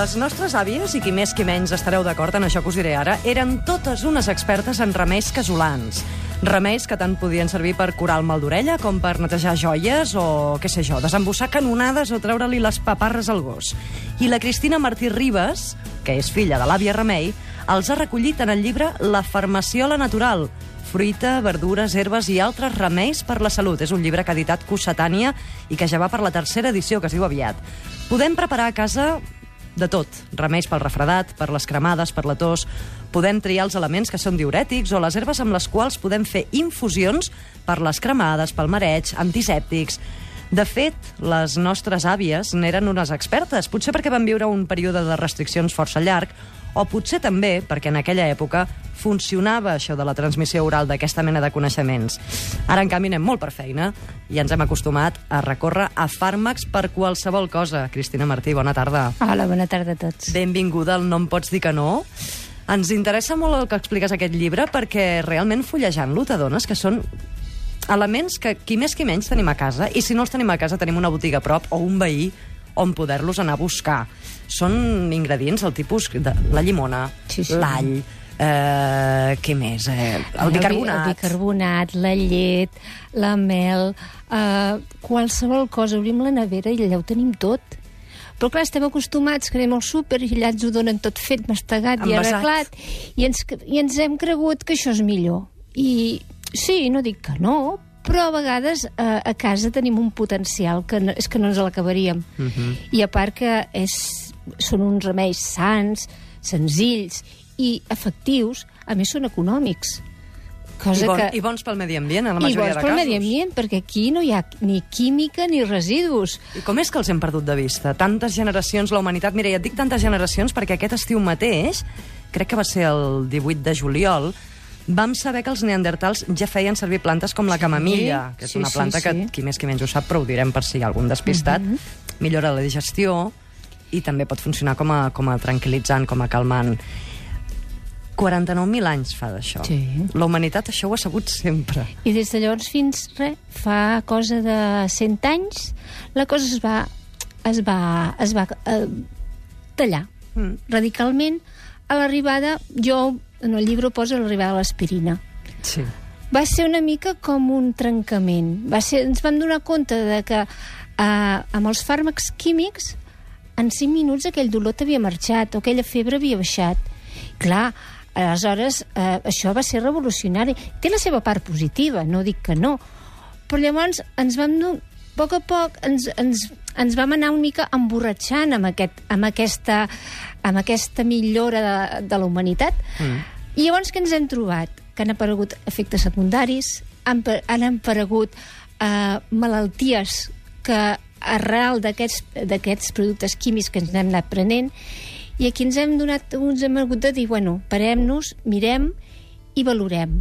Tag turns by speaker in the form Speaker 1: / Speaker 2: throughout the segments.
Speaker 1: Les nostres àvies, i qui més qui menys estareu d'acord en això que us diré ara, eren totes unes expertes en remeis casolans. Remeis que tant podien servir per curar el mal d'orella com per netejar joies o, què sé jo, desembossar canonades o treure-li les paparres al gos. I la Cristina Martí Ribes, que és filla de l'àvia Remei, els ha recollit en el llibre La farmaciola natural, fruita, verdures, herbes i altres remeis per la salut. És un llibre que ha editat Cossetània i que ja va per la tercera edició, que es diu aviat. Podem preparar a casa de tot. Remeis pel refredat, per les cremades, per la tos. Podem triar els elements que són diurètics o les herbes amb les quals podem fer infusions per les cremades, pel mareig, antisèptics... De fet, les nostres àvies n'eren unes expertes, potser perquè van viure un període de restriccions força llarg, o potser també perquè en aquella època funcionava això de la transmissió oral d'aquesta mena de coneixements. Ara, en canvi, anem molt per feina i ens hem acostumat a recórrer a fàrmacs per qualsevol cosa. Cristina Martí, bona tarda.
Speaker 2: Hola, bona tarda a tots.
Speaker 1: Benvinguda al No em pots dir que no. Ens interessa molt el que expliques aquest llibre perquè realment fullejant-lo t'adones que són elements que qui més qui menys tenim a casa i si no els tenim a casa tenim una botiga a prop o un veí on poder-los anar a buscar. Són ingredients del tipus de la llimona,
Speaker 2: Sí, sí.
Speaker 1: l'all, eh, què més? Eh, el bicarbonat.
Speaker 2: El bicarbonat, la llet, la mel, eh, qualsevol cosa. Obrim la nevera i allà ho tenim tot. Però clar, estem acostumats que anem al súper i allà ens ho donen tot fet, mastegat i
Speaker 1: Envasat.
Speaker 2: arreglat. I ens, I ens hem cregut que això és millor. I sí, no dic que no, però a vegades eh, a casa tenim un potencial que no, és que no ens l'acabaríem. Uh
Speaker 1: Mhm.
Speaker 2: -huh. I a part que és, són uns remeis sants, senzills i efectius, a més són econòmics. Cosa
Speaker 1: I, bon,
Speaker 2: que...
Speaker 1: I bons pel medi ambient, en la
Speaker 2: I
Speaker 1: majoria
Speaker 2: bons
Speaker 1: de
Speaker 2: pel
Speaker 1: casos.
Speaker 2: medi ambient, perquè aquí no hi ha ni química ni residus.
Speaker 1: I com és que els hem perdut de vista? Tantes generacions, la humanitat... Mira, ja et dic tantes generacions perquè aquest estiu mateix, crec que va ser el 18 de juliol, vam saber que els neandertals ja feien servir plantes com la
Speaker 2: Sí,
Speaker 1: camamilla, que és
Speaker 2: sí,
Speaker 1: una
Speaker 2: sí,
Speaker 1: planta que
Speaker 2: sí.
Speaker 1: qui més qui menys ho sap, però ho direm per si hi ha algun despistat,
Speaker 2: Mhm.
Speaker 1: millora la digestió i també pot funcionar com a, com a tranquil·litzant, com a calmant. 49.000 anys fa d'això.
Speaker 2: Sí.
Speaker 1: La humanitat això ho ha sabut sempre.
Speaker 2: I des de llavors fins, re, fa cosa de 100 anys, la cosa es va, es va, es va eh, tallar
Speaker 1: Mm.
Speaker 2: radicalment a l'arribada, jo en el llibre poso l'arribada de l'aspirina.
Speaker 1: Sí.
Speaker 2: va ser una mica com un trencament. Va ser, ens vam donar compte de que eh, amb els fàrmacs químics en 5 minuts aquell dolor t'havia marxat o aquella febre havia baixat. Clar, aleshores eh, això va ser revolucionari. Té la seva part positiva, no dic que no, però llavors ens vam... A poc a poc ens, ens, ens vam anar una mica emborratxant amb, aquest, amb, aquesta, amb aquesta millora de, de la humanitat.
Speaker 1: Mm.
Speaker 2: I llavors què ens hem trobat? Que han aparegut efectes secundaris, han, han aparegut eh, malalties que arrel d'aquests productes químics que ens hem anat prenent i aquí ens hem donat, ens hem hagut de dir, bueno, parem-nos, mirem i valorem.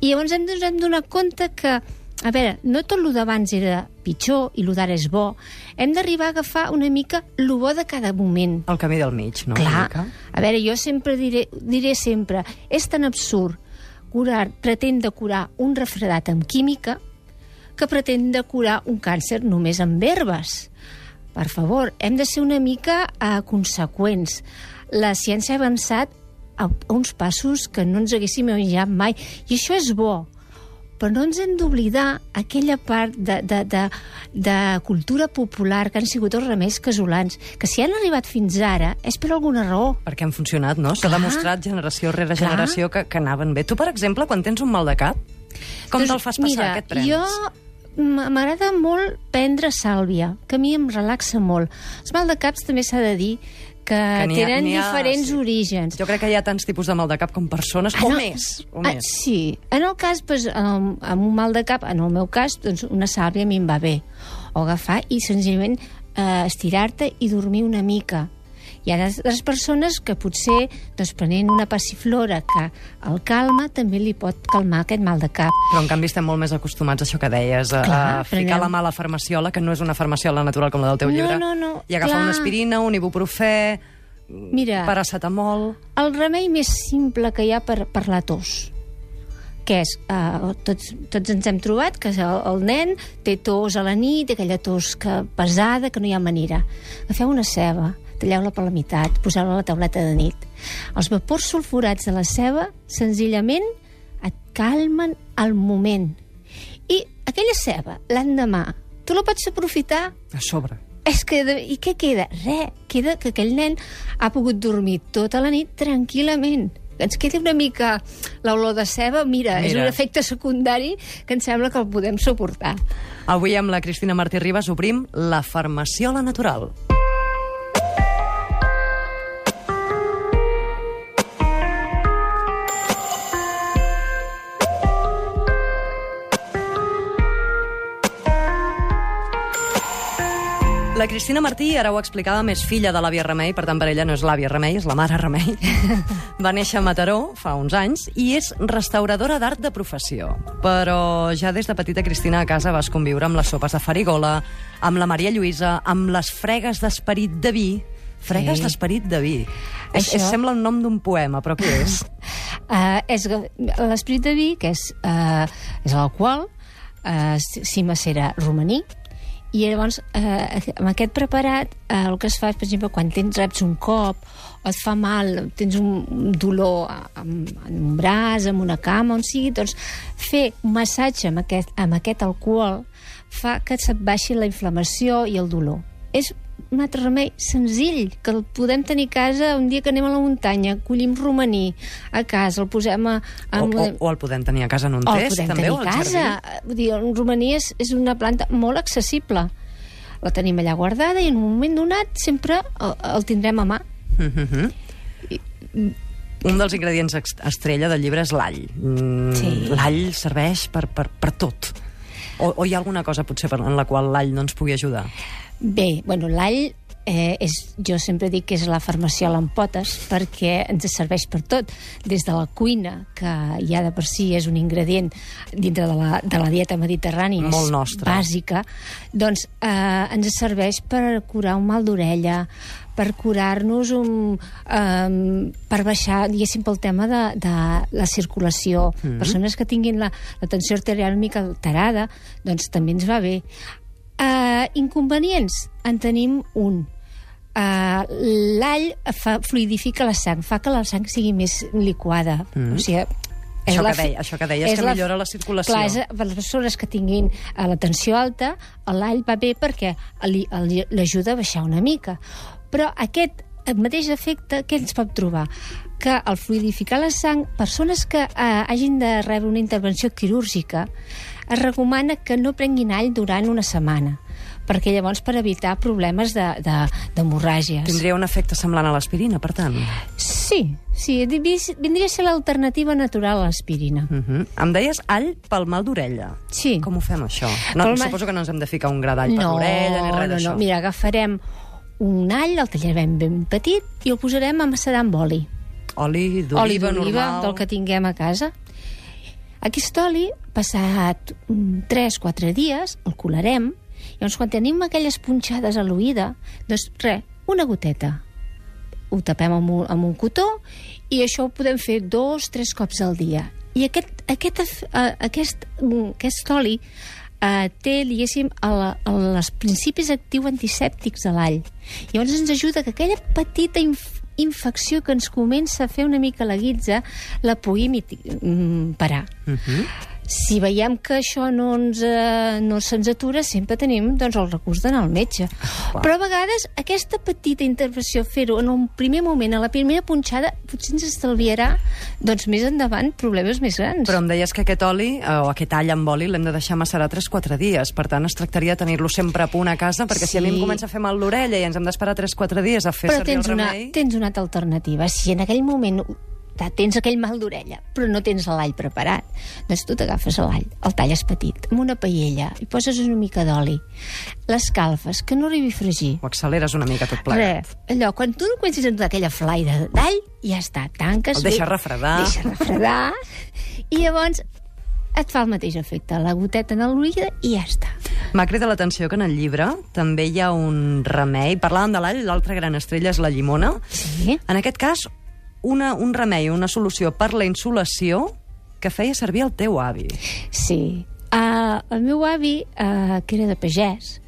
Speaker 2: I llavors ens hem donat compte que, a veure, no tot el d'abans era pitjor i el d'ara és bo. Hem d'arribar a agafar una mica el bo de cada moment.
Speaker 1: El camí del mig, no?
Speaker 2: Clar, a veure, jo sempre diré, diré sempre, és tan absurd curar, pretendre curar un refredat amb química que pretendre curar un càncer només amb herbes. Per favor, hem de ser una mica eh, conseqüents. La ciència ha avançat a, a uns passos que no ens haguéssim imaginat mai, i això és bo però no ens hem d'oblidar aquella part de, de, de, de cultura popular que han sigut els remeis casolans, que si han arribat fins ara és per alguna raó.
Speaker 1: Perquè han funcionat, no? S'ha demostrat generació rere
Speaker 2: Clar.
Speaker 1: generació que, que anaven bé. Tu, per exemple, quan tens un mal de cap, com te'l fas passar,
Speaker 2: Doncs mira,
Speaker 1: què et prens?
Speaker 2: jo m'agrada molt prendre sàlvia, que a mi em relaxa molt. Els mal de caps també s'ha de dir que,
Speaker 1: Que
Speaker 2: tenen
Speaker 1: ha-
Speaker 2: diferents
Speaker 1: sí.
Speaker 2: orígens.
Speaker 1: Jo crec que hi ha tants tipus de mal de cap com persones, o
Speaker 2: no.
Speaker 1: més, o
Speaker 2: Ah,
Speaker 1: més.
Speaker 2: sí. En el cas, doncs, amb, amb un mal de cap, en el meu cas, doncs, una sàlvia a mi em va bé. O agafar i senzillament eh, estirar-te i dormir una mica. Hi ha altres persones que potser, doncs, prenent una passiflora que el calma, també li pot calmar aquest mal de cap.
Speaker 1: Però, en canvi, estem molt més acostumats a això que deies, a,
Speaker 2: Clar,
Speaker 1: a ficar
Speaker 2: prenem-
Speaker 1: la mà a la farmaciola, que no és una farmaciola natural com la del teu
Speaker 2: No,
Speaker 1: llibre,
Speaker 2: no, no,
Speaker 1: i agafar
Speaker 2: clar.
Speaker 1: una aspirina, un ibuprofè,
Speaker 2: Mira,
Speaker 1: paracetamol...
Speaker 2: el remei més simple que hi ha per, per la tos que és, eh, tots, tots ens hem trobat que el, el nen té tos a la nit, aquella tos que pesada, que no hi ha manera. Agafeu una ceba, talleu-la per la meitat, poseu-la a la tauleta de nit. Els vapors sulfurats de la ceba, senzillament, et calmen al moment. I aquella ceba, l'endemà, tu la pots aprofitar
Speaker 1: A sobre.
Speaker 2: és que, i què queda? Res, queda que aquell nen ha pogut dormir tota la nit tranquil·lament. Que ens quedi una mica l'olor de ceba, mira, mira, és un efecte secundari que em sembla que el podem suportar.
Speaker 1: Avui amb la Cristina Martí Ribas obrim la farmaciola natural. La Cristina Martí, ara ho explicava, més filla de l'àvia Remei, per tant per ella no és l'àvia Remei, és la mare Remei. Va néixer a Mataró fa uns anys i és restauradora d'art de professió. Però ja des de petita Cristina a casa vas conviure amb les sopes de farigola, amb la Maria Lluïsa, amb les fregues d'esperit de vi. Fregues
Speaker 2: Sí.
Speaker 1: d'esperit de vi. És,
Speaker 2: Això-
Speaker 1: és, sembla un nom d'un poema, però què és?
Speaker 2: Uh, és l'esperit de vi, que és, uh, és l'alcohol, uh, si macera romaní, i llavors, eh, amb aquest preparat, eh, el que es fa és, per exemple, quan tens reps un cop, o et fa mal, tens un dolor amb, en un braç, amb una cama, on sigui, doncs fer un massatge amb aquest, amb aquest alcohol fa que se't baixi la inflamació i el dolor. És un altre remei senzill, que el podem tenir a casa un dia que anem a la muntanya, collim romaní a casa, el posem a... a
Speaker 1: O, o, o el podem tenir a casa en un
Speaker 2: o el
Speaker 1: test,
Speaker 2: podem
Speaker 1: també,
Speaker 2: tenir
Speaker 1: o
Speaker 2: a
Speaker 1: al
Speaker 2: casa.
Speaker 1: jardí?
Speaker 2: Vull dir, el romaní és, és una planta molt accessible. La tenim allà guardada i en un moment donat sempre el, el tindrem a mà.
Speaker 1: Mhm. Un dels ingredients estrella del llibre és l'all. Mm,
Speaker 2: Sí.
Speaker 1: L'all serveix per, per, per tot. O, o hi ha alguna cosa, potser, per, en la qual l'all no ens pugui ajudar?
Speaker 2: Bé, bueno, l'all eh, és, jo sempre dic que és la farmaciola en potes perquè ens serveix per tot, des de la cuina, que ja de per si és un ingredient dintre de la, de la dieta mediterrània,
Speaker 1: Molt
Speaker 2: és
Speaker 1: nostre.
Speaker 2: bàsica, doncs eh, ens serveix per curar un mal d'orella, per curar-nos un... Um, per baixar, diguéssim, pel tema de, de la circulació. Mm. Persones que tinguin la, la tensió arterial mica alterada, doncs també ens va bé. Uh, inconvenients? En tenim un. Uh, L'all fa, fluidifica la sang, fa que la sang sigui més liquada.
Speaker 1: Mm.
Speaker 2: O sigui, és
Speaker 1: Això
Speaker 2: la
Speaker 1: que, deia, això que deies,
Speaker 2: és
Speaker 1: que
Speaker 2: la-
Speaker 1: millora la circulació.
Speaker 2: Clar, és, per les persones que tinguin eh, la tensió alta, l'all va bé perquè l'ajuda a baixar una mica. Però aquest el mateix efecte, què ens pot trobar? Que al fluidificar la sang, persones que eh, hagin de rebre una intervenció quirúrgica, es recomana que no prenguin all durant una setmana, perquè llavors per evitar problemes de- de- d'hemorràgies.
Speaker 1: Tindria un efecte semblant a l'aspirina, per tant.
Speaker 2: Sí, sí, vindria a ser l'alternativa natural a l'aspirina.
Speaker 1: Uh -huh. Em deies all pel mal d'orella.
Speaker 2: Sí.
Speaker 1: Com ho fem, això? No,
Speaker 2: Pel mal-
Speaker 1: suposo que no ens hem de ficar un gra d'all per l'orella ni res
Speaker 2: no,
Speaker 1: d'això.
Speaker 2: no. Mira, agafarem un all, el tallarem ben petit i el posarem a macerar amb oli.
Speaker 1: Oli
Speaker 2: Oli
Speaker 1: d'oliva
Speaker 2: d'oliva,
Speaker 1: normal.
Speaker 2: del que tinguem a casa. Aquest oli, passat 3-4 dies, el colarem, i llavors quan tenim aquelles punxades a l'oïda, doncs res, una goteta. Ho tapem amb un, amb un cotó i això ho podem fer dos, tres cops al dia. I aquest, aquest, uh, aquest, mm, aquest oli uh, té, diguéssim, el, el, els principis actius antisèptics de l'all. Llavors ens ajuda que aquella petita inf infecció que ens comença a fer una mica la guitza la pugui mm, parar.
Speaker 1: Uh -huh.
Speaker 2: Si veiem que això no, ens, eh, no se'ns atura, sempre tenim doncs, el recurs d'anar al metge.
Speaker 1: Clar.
Speaker 2: Però a vegades aquesta petita intervenció, fer-ho en un primer moment, a la primera punxada, potser ens estalviarà doncs, més endavant problemes més grans.
Speaker 1: Però em deies que aquest oli, eh, o aquest all amb oli, l'hem de deixar macerar 3-4 dies. Per tant, es tractaria de tenir-lo sempre a punt a casa, perquè si a mi em
Speaker 2: Sí.
Speaker 1: comença a fer mal l'orella i ens hem d'esperar 3-4 dies a fer
Speaker 2: Però
Speaker 1: servir
Speaker 2: tens
Speaker 1: el
Speaker 2: una,
Speaker 1: remei...
Speaker 2: tens una altra alternativa. Si en aquell moment tens aquell mal d'orella, però no tens l'all preparat, doncs tu t'agafes l'all, el talles petit, amb una paella, i poses una mica d'oli, l'escalfes, que no arribi a fregir.
Speaker 1: Ho acceleres una mica tot plegat.
Speaker 2: Res, allò, quan tu comencis a notar aquella flaire d'all, ja està, tanques...
Speaker 1: El deixes
Speaker 2: bé,
Speaker 1: refredar.
Speaker 2: Deixes refredar, i llavors et fa el mateix efecte, la goteta en l'oïda i ja està.
Speaker 1: M'ha cridat l'atenció que en el llibre també hi ha un remei. Parlàvem de l'all, l'altra gran estrella és la llimona.
Speaker 2: Sí?
Speaker 1: En aquest cas, una, un remei, una solució per la insolació que feia servir el teu avi.
Speaker 2: Sí. Uh, el meu avi, uh, que era de pagès,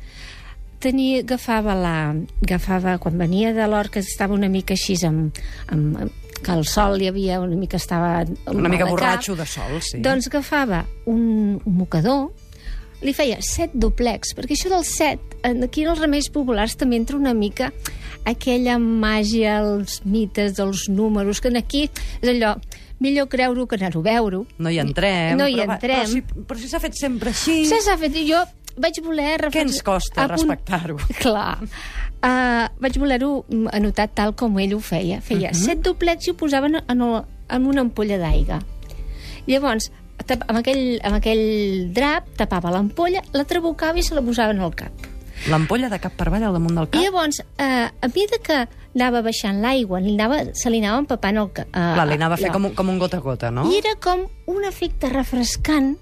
Speaker 2: tenia, agafava la... Agafava, quan venia de que estava una mica així amb, amb, que el sol hi havia una mica estava...
Speaker 1: Una mica borratxo
Speaker 2: cap,
Speaker 1: de sol, sí.
Speaker 2: Doncs agafava un, un mocador, li feia set doplecs, perquè això del set, aquí en els remeis populars també entra una mica aquella màgia, els mites dels números, que en aquí és allò, millor creure-ho que anar-ho a veure
Speaker 1: No hi entrem.
Speaker 2: No hi
Speaker 1: però,
Speaker 2: entrem.
Speaker 1: Però si, però si s'ha fet sempre així...
Speaker 2: Això s'ha fet, jo vaig voler...
Speaker 1: Què ens costa
Speaker 2: apunt-
Speaker 1: respectar-ho?
Speaker 2: Clar. Uh, vaig voler-ho anotar tal com ell ho feia. Feia uh
Speaker 1: Mhm.
Speaker 2: -huh. set doplecs i ho posaven en, el, en una ampolla d'aigua. Llavors, amb, aquell, amb aquell drap tapava l'ampolla, la trabucava i se la posaven al cap.
Speaker 1: L'ampolla de cap per avall al damunt del cap?
Speaker 2: I llavors, eh, a mesura que anava baixant l'aigua, anava, se li anava empapant el cap. Uh,
Speaker 1: Clar, li anava a fer com, un- com un gota a gota, no?
Speaker 2: I era com un efecte refrescant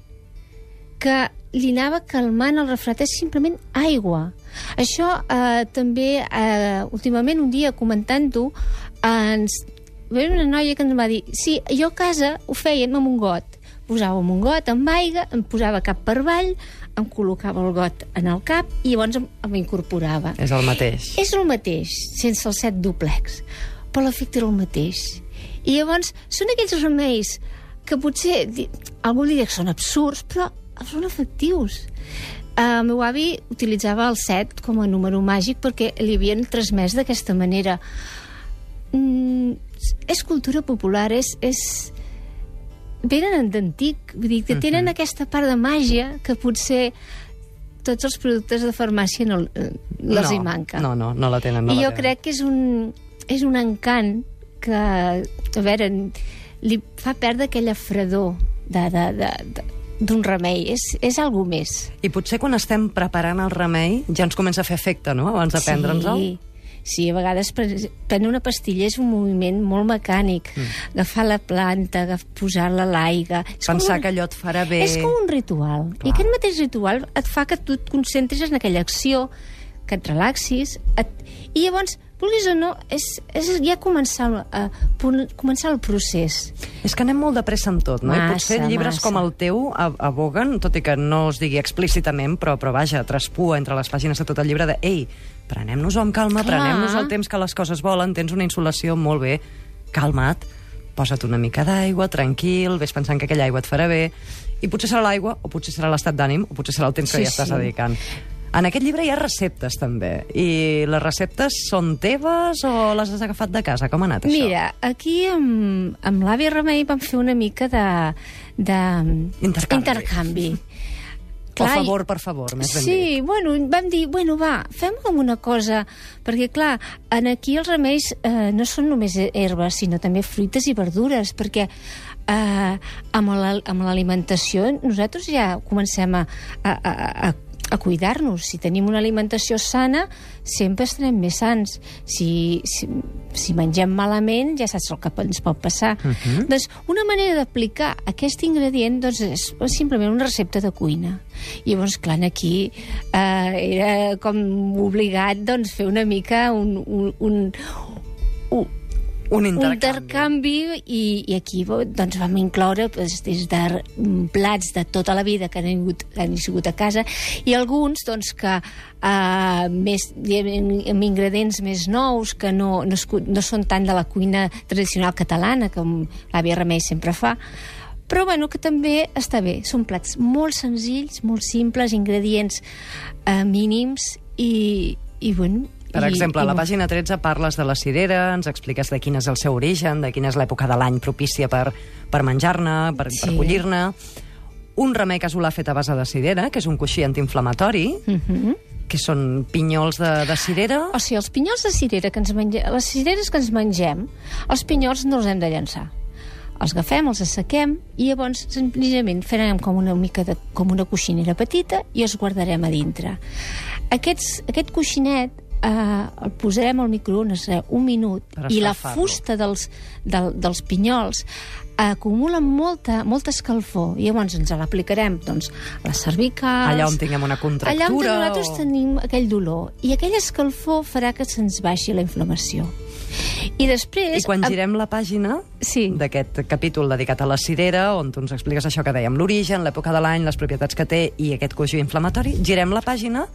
Speaker 2: que li anava calmant el refredat, és simplement aigua. Això eh, també, eh, últimament, un dia comentant-ho, eh, ens... va una noia que ens va dir sí, jo a casa ho fèiem amb un got. Posàvem un got amb aigua, em posava cap per avall, em col·locava el got en el cap i llavors em, em incorporava.
Speaker 1: És el mateix.
Speaker 2: És el mateix, sense els set duplex, però l'efecte era el mateix. I llavors són aquells remeis que potser algú diria que són absurds, però són efectius. Uh, el meu avi utilitzava el 7 com a número màgic perquè li havien transmès d'aquesta manera. Mm, és cultura popular, és... és venen d'antic, vull dir, que tenen aquesta part de màgia que potser tots els productes de farmàcia no, eh, les
Speaker 1: no,
Speaker 2: hi manca.
Speaker 1: No, no, no la tenen. No
Speaker 2: I
Speaker 1: la
Speaker 2: jo
Speaker 1: tenen.
Speaker 2: crec que és un, és un encant que, a veure, li fa perdre aquella fredor de, de, de, de, d'un remei. És, és algú més.
Speaker 1: I potser quan estem preparant el remei ja ens comença a fer efecte, no?, abans de prendre'ns-el.
Speaker 2: Sí. Sí, a vegades pre- prendre una pastilla és un moviment molt mecànic. Mm. Agafar la planta, posar-la a l'aigua...
Speaker 1: Pensar
Speaker 2: un-
Speaker 1: que allò et farà bé...
Speaker 2: És com un ritual.
Speaker 1: Clar.
Speaker 2: I aquest mateix ritual et fa que tu et concentris en aquella acció, que et relaxis, et... i llavors, vulguis o no, és, és ja començar, a, començar el procés.
Speaker 1: És que anem molt de pressa amb tot, no? I
Speaker 2: Massa,
Speaker 1: potser llibres
Speaker 2: massa.
Speaker 1: com el teu aboguen, tot i que no es digui explícitament, però, però vaja, traspua entre les pàgines de tot el llibre de ei, prenem-nos-ho amb calma, prenem-nos el temps que les coses volen, tens una insolació molt bé, calma't, posa't una mica d'aigua, tranquil, ves pensant que aquella aigua et farà bé, i potser serà l'aigua, o potser serà l'estat d'ànim, o potser serà el temps que
Speaker 2: Sí,
Speaker 1: hi estàs
Speaker 2: sí.
Speaker 1: dedicant. En aquest llibre hi ha receptes, també. I les receptes són teves o les has agafat de casa? Com ha anat això?
Speaker 2: Mira, aquí amb, amb l'àvia Remei vam fer una mica de... de
Speaker 1: Intercanvi.
Speaker 2: intercanvi.
Speaker 1: O favor per favor, més ben
Speaker 2: sí,
Speaker 1: dit.
Speaker 2: bueno, vam dir, bueno, va, fem com una cosa, perquè, clar, en aquí els remeis eh, no són només herbes, sinó també fruites i verdures, perquè eh, amb l'alimentació nosaltres ja comencem a, a, a, a a cuidar-nos. Si tenim una alimentació sana, sempre estarem més sants. Si, si, si mengem malament, ja saps el que ens pot passar. Uh -huh. Doncs una manera d'aplicar aquest ingredient doncs, és simplement una recepta de cuina. I llavors, clar, aquí eh, era com obligat doncs, fer una mica un, un, un, un,
Speaker 1: Un
Speaker 2: un
Speaker 1: intercanvi.
Speaker 2: intercanvi i, i aquí doncs, vam incloure doncs, des de plats de tota la vida que han, vingut, que han sigut a casa i alguns doncs, que uh, més, amb ingredients més nous que no, no, es, no són tant de la cuina tradicional catalana com l'àvia Remei sempre fa però bueno, que també està bé. Són plats molt senzills, molt simples, ingredients eh, mínims i, i bueno...
Speaker 1: Per
Speaker 2: i,
Speaker 1: exemple, a la pàgina 13 parles de la cirera, ens expliques de quin és el seu origen, de quina és l'època de l'any propícia per, per menjar-ne, per, per
Speaker 2: Sí.
Speaker 1: collir-ne. Un remei casolà fet a base de cirera, que és un coixí antiinflamatori,
Speaker 2: Mhm.
Speaker 1: que són pinyols de, de cirera.
Speaker 2: O sigui, els pinyols de cirera que ens mengem, les cireres que ens mengem, els pinyols no els hem de llançar. Els agafem, els assequem i llavors senzillament farem com una mica de, com una coixinera petita i els guardarem a dintre. Aquests, aquest coixinet eh, el posarem al microones eh, un minut i la fusta dels, del, dels pinyols acumula molta, molta escalfor i llavors ens l'aplicarem doncs, a les cervicals
Speaker 1: Allà on tinguem una contractura.
Speaker 2: allà on nosaltres
Speaker 1: o-
Speaker 2: tenim aquell dolor i aquell escalfor farà que se'ns baixi la inflamació i després
Speaker 1: I quan girem la pàgina
Speaker 2: Sí.
Speaker 1: d'aquest capítol dedicat a la cirera, on tu ens expliques això que dèiem, l'origen, l'època de l'any, les propietats que té i aquest coixí inflamatori, girem la pàgina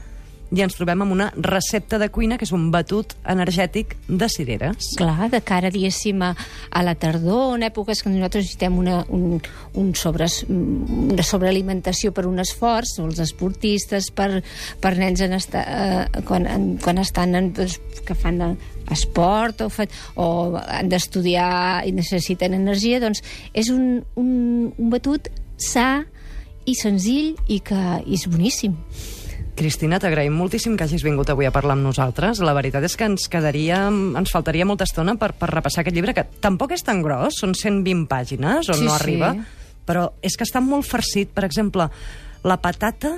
Speaker 1: i ens trobem amb una recepta de cuina que és un batut energètic de cireres.
Speaker 2: Clar, de cara, diguéssim, a, a la tardor, en èpoques que nosaltres necessitem una, un, un sobres, una sobrealimentació per un esforç, els esportistes, per, per nens en esta, eh, quan, en, quan estan en, doncs, que fan esport o, fa, o han d'estudiar i necessiten energia, doncs és un, un, un batut sa i senzill i que i és boníssim.
Speaker 1: Cristina, t'agraïm moltíssim que hagis vingut avui a parlar amb nosaltres. La veritat és que ens quedaria, ens faltaria molta estona per, per repassar aquest llibre, que tampoc és tan gros, són 120 pàgines, on
Speaker 2: Sí,
Speaker 1: no
Speaker 2: sí.
Speaker 1: arriba, però és que està molt farcit. Per exemple, la patata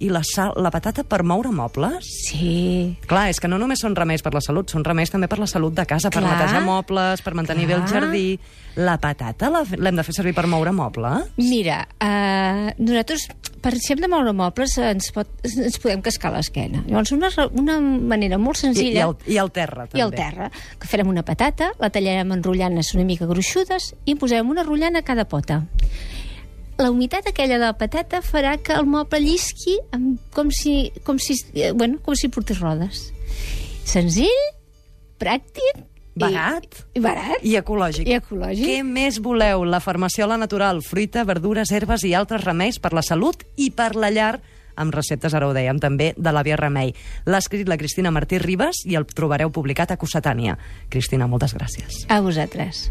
Speaker 1: i la sal, la patata per moure mobles.
Speaker 2: Sí,
Speaker 1: Clar, és que no només són remeis per la salut, són remeis també per la salut de casa, per
Speaker 2: Clar.
Speaker 1: netejar mobles, per mantenir bé el
Speaker 2: Clar.
Speaker 1: jardí. La patata l'hem de fer servir per moure mobles?
Speaker 2: Mira, eh, nosaltres, per si hem de moure mobles, ens, pot, ens podem cascar l'esquena. Llavors, una, una manera molt
Speaker 1: I,
Speaker 2: senzilla...
Speaker 1: i, el, I el terra, també.
Speaker 2: i al terra, que farem una patata, la tallarem en rotllanes una mica gruixudes i en posarem una rotllana a cada pota. La humitat aquella de la patata farà que el moble llisqui amb, com, si, com, si, eh, bueno, com si portés rodes. Senzill, pràctic...
Speaker 1: Barat.
Speaker 2: I, barat.
Speaker 1: I ecològic.
Speaker 2: I ecològic.
Speaker 1: Què més voleu? La farmaciola natural, fruita, verdures, herbes i altres remeis per la salut i per la llar amb receptes, ara ho dèiem, també, de l'àvia Remei. L'ha escrit la Cristina Martí Ribas i el trobareu publicat a Cossetània. Cristina, moltes gràcies.
Speaker 2: A vosaltres.